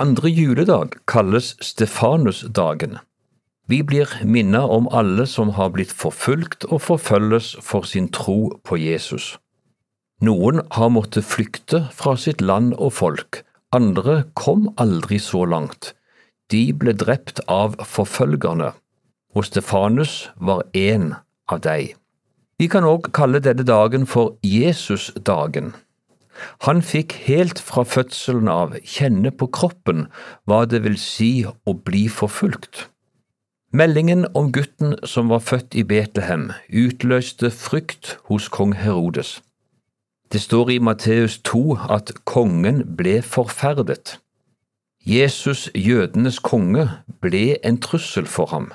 Andre juledag kalles Stefanusdagen. Vi blir minnet om alle som har blitt forfulgt og forfølges for sin tro på Jesus. Noen har måttet flykte fra sitt land og folk, andre kom aldri så langt. De ble drept av forfølgerne, og Stefanus var en av dem. Vi kan òg kalle denne dagen for Jesusdagen. Han fikk helt fra fødselen av kjenne på kroppen hva det vil si å bli forfulgt. Meldingen om gutten som var født i Betlehem, utløste frykt hos kong Herodes. Det står i Matteus 2 at kongen ble forferdet. Jesus, jødenes konge, ble en trussel for ham.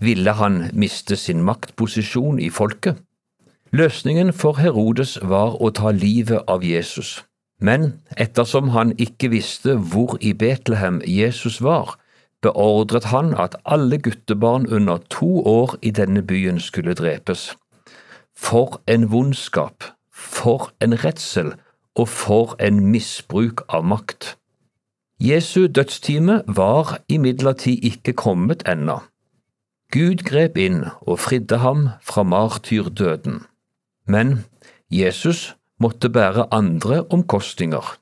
Ville han miste sin maktposisjon i folket? Løsningen for Herodes var å ta livet av Jesus, men ettersom han ikke visste hvor i Betlehem Jesus var, beordret han at alle guttebarn under to år i denne byen skulle drepes. For en vondskap, for en redsel og for en misbruk av makt. Jesu dødstime var imidlertid ikke kommet ennå. Gud grep inn og fridde ham fra martyrdøden. Men Jesus måtte bære andre omkostninger.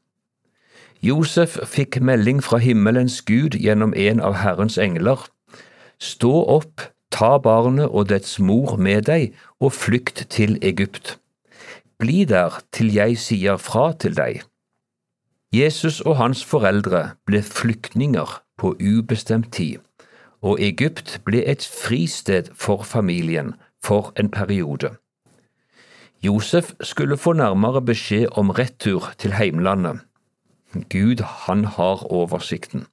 Josef fikk melding fra himmelens Gud gjennom en av Herrens engler. Stå opp, ta barnet og dets mor med deg og flykt til Egypt. Bli der til jeg sier fra til deg. Jesus og hans foreldre ble flyktninger på ubestemt tid, og Egypt ble et fristed for familien for en periode. Josef skulle få nærmere beskjed om retur til heimlandet. Gud, han har oversikten.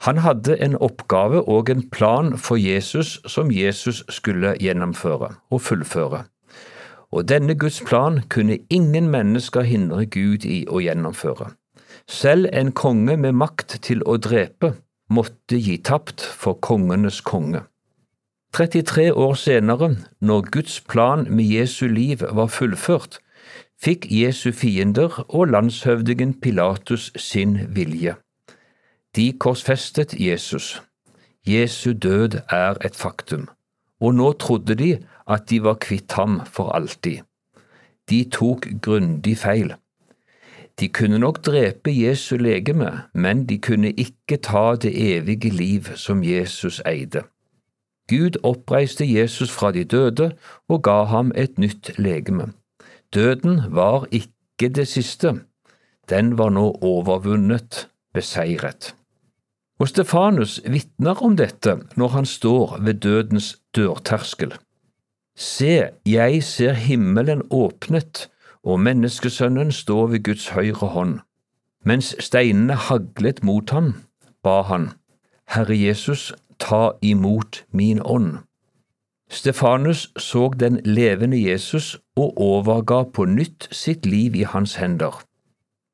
Han hadde en oppgave og en plan for Jesus som Jesus skulle gjennomføre og fullføre. Og denne Guds plan kunne ingen mennesker hindre Gud i å gjennomføre. Selv en konge med makt til å drepe måtte gi tapt for kongenes konge. 33 år senere, når Guds plan med Jesu liv var fullført, fikk Jesu fiender og landshøvdingen Pilatus sin vilje. De korsfestet Jesus. Jesu død er et faktum, og nå trodde de at de var kvitt ham for alltid. De tok grundig feil. De kunne nok drepe Jesu legeme, men de kunne ikke ta det evige liv som Jesus eide. Gud oppreiste Jesus fra de døde og ga ham et nytt legeme. Døden var ikke det siste, den var nå overvunnet, beseiret. Og Stefanus vitner om dette når han står ved dødens dørterskel. Se, jeg ser himmelen åpnet og menneskesønnen står ved Guds høyre hånd. Mens steinene haglet mot ham, ba han, Herre Jesus, ta imot min ånd. Stefanus så den levende Jesus og overga på nytt sitt liv i hans hender.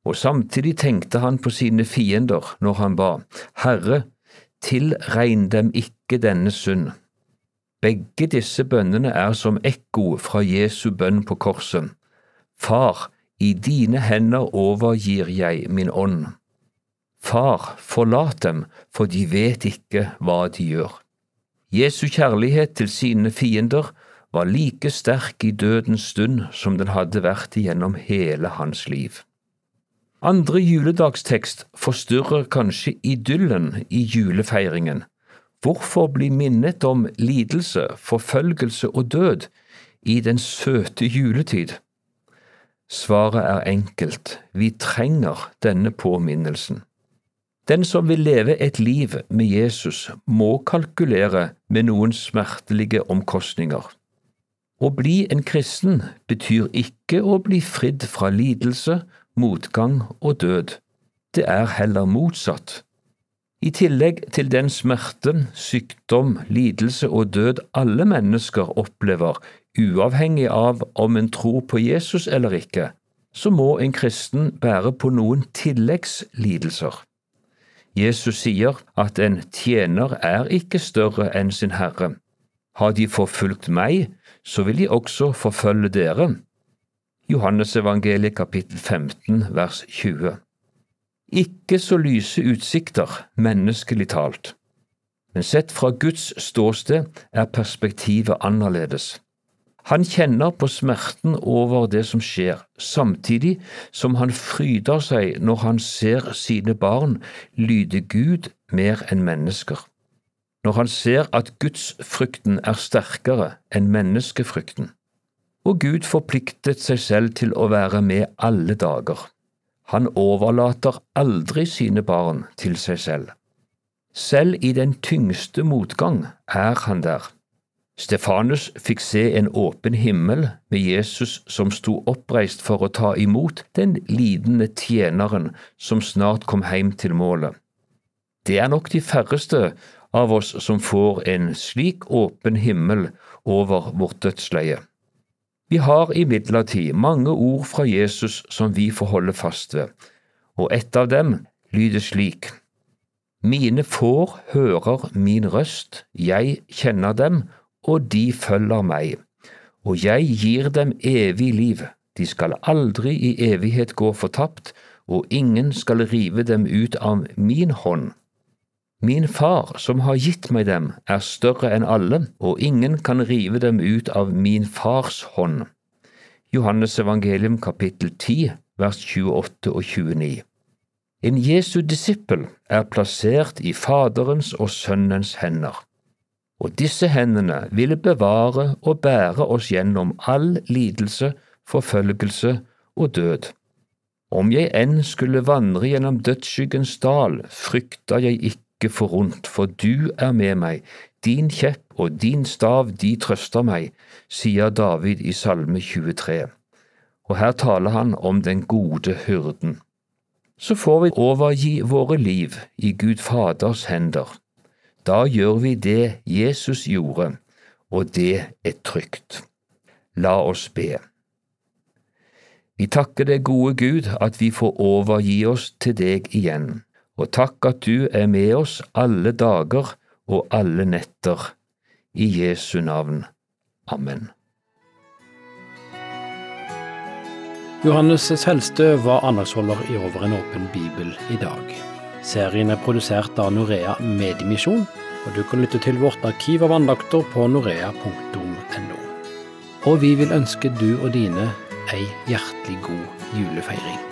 Og samtidig tenkte han på sine fiender når han ba, Herre, tilregn dem ikke denne synd. Begge disse bønnene er som ekko fra Jesu bønn på korset. Far, i dine hender overgir jeg min ånd. Far, forlat dem, for de vet ikke hva de gjør. Jesu kjærlighet til sine fiender var like sterk i dødens stund som den hadde vært gjennom hele hans liv. Andre juledagstekst forstyrrer kanskje idyllen i julefeiringen. Hvorfor bli minnet om lidelse, forfølgelse og død i den søte juletid? Svaret er enkelt, vi trenger denne påminnelsen. Den som vil leve et liv med Jesus, må kalkulere med noen smertelige omkostninger. Å bli en kristen betyr ikke å bli fridd fra lidelse, motgang og død. Det er heller motsatt. I tillegg til den smerte, sykdom, lidelse og død alle mennesker opplever, uavhengig av om en tror på Jesus eller ikke, så må en kristen bære på noen tilleggslidelser. Jesus sier at en tjener er ikke større enn sin herre. Har de forfulgt meg, så vil de også forfølge dere. Johannesevangeliet kapittel 15 vers 20. Ikke så lyse utsikter, menneskelig talt. Men sett fra Guds ståsted er perspektivet annerledes. Han kjenner på smerten over det som skjer, samtidig som han fryder seg når han ser sine barn lyde Gud mer enn mennesker. Når han ser at gudsfrykten er sterkere enn menneskefrykten. Og Gud forpliktet seg selv til å være med alle dager. Han overlater aldri sine barn til seg selv. Selv i den tyngste motgang er han der. Stefanus fikk se en åpen himmel med Jesus som sto oppreist for å ta imot den lidende tjeneren som snart kom hjem til målet. Det er nok de færreste av oss som får en slik åpen himmel over vårt dødsleie. Vi har imidlertid mange ord fra Jesus som vi får holde fast ved, og et av dem lyder slik. Mine får hører min røst, jeg kjenner dem, og de følger meg, og jeg gir dem evig liv, de skal aldri i evighet gå fortapt, og ingen skal rive dem ut av min hånd. Min far, som har gitt meg dem, er større enn alle, og ingen kan rive dem ut av min fars hånd. Johannes evangelium kapittel 10 vers 28 og 29. En Jesu disippel er plassert i Faderens og Sønnens hender, og disse hendene ville bevare og bære oss gjennom all lidelse, forfølgelse og død. Om jeg enn skulle vandre gjennom dødsskyggens dal, frykter jeg ikke for ondt, for du er med meg, din kjepp og din stav, de trøster meg, sier David i Salme 23. Og her taler han om den gode hyrden så får vi overgi våre liv i Gud Faders hender. Da gjør vi det Jesus gjorde, og det er trygt. La oss be. Vi takker deg, gode Gud, at vi får overgi oss til deg igjen, og takk at du er med oss alle dager og alle netter. I Jesu navn. Amen. Johannes Selstø var andagsholder i Over en åpen bibel i dag. Serien er produsert av Norea Mediemisjon, og du kan lytte til vårt arkiv av andakter på norea.no. Og vi vil ønske du og dine ei hjertelig god julefeiring.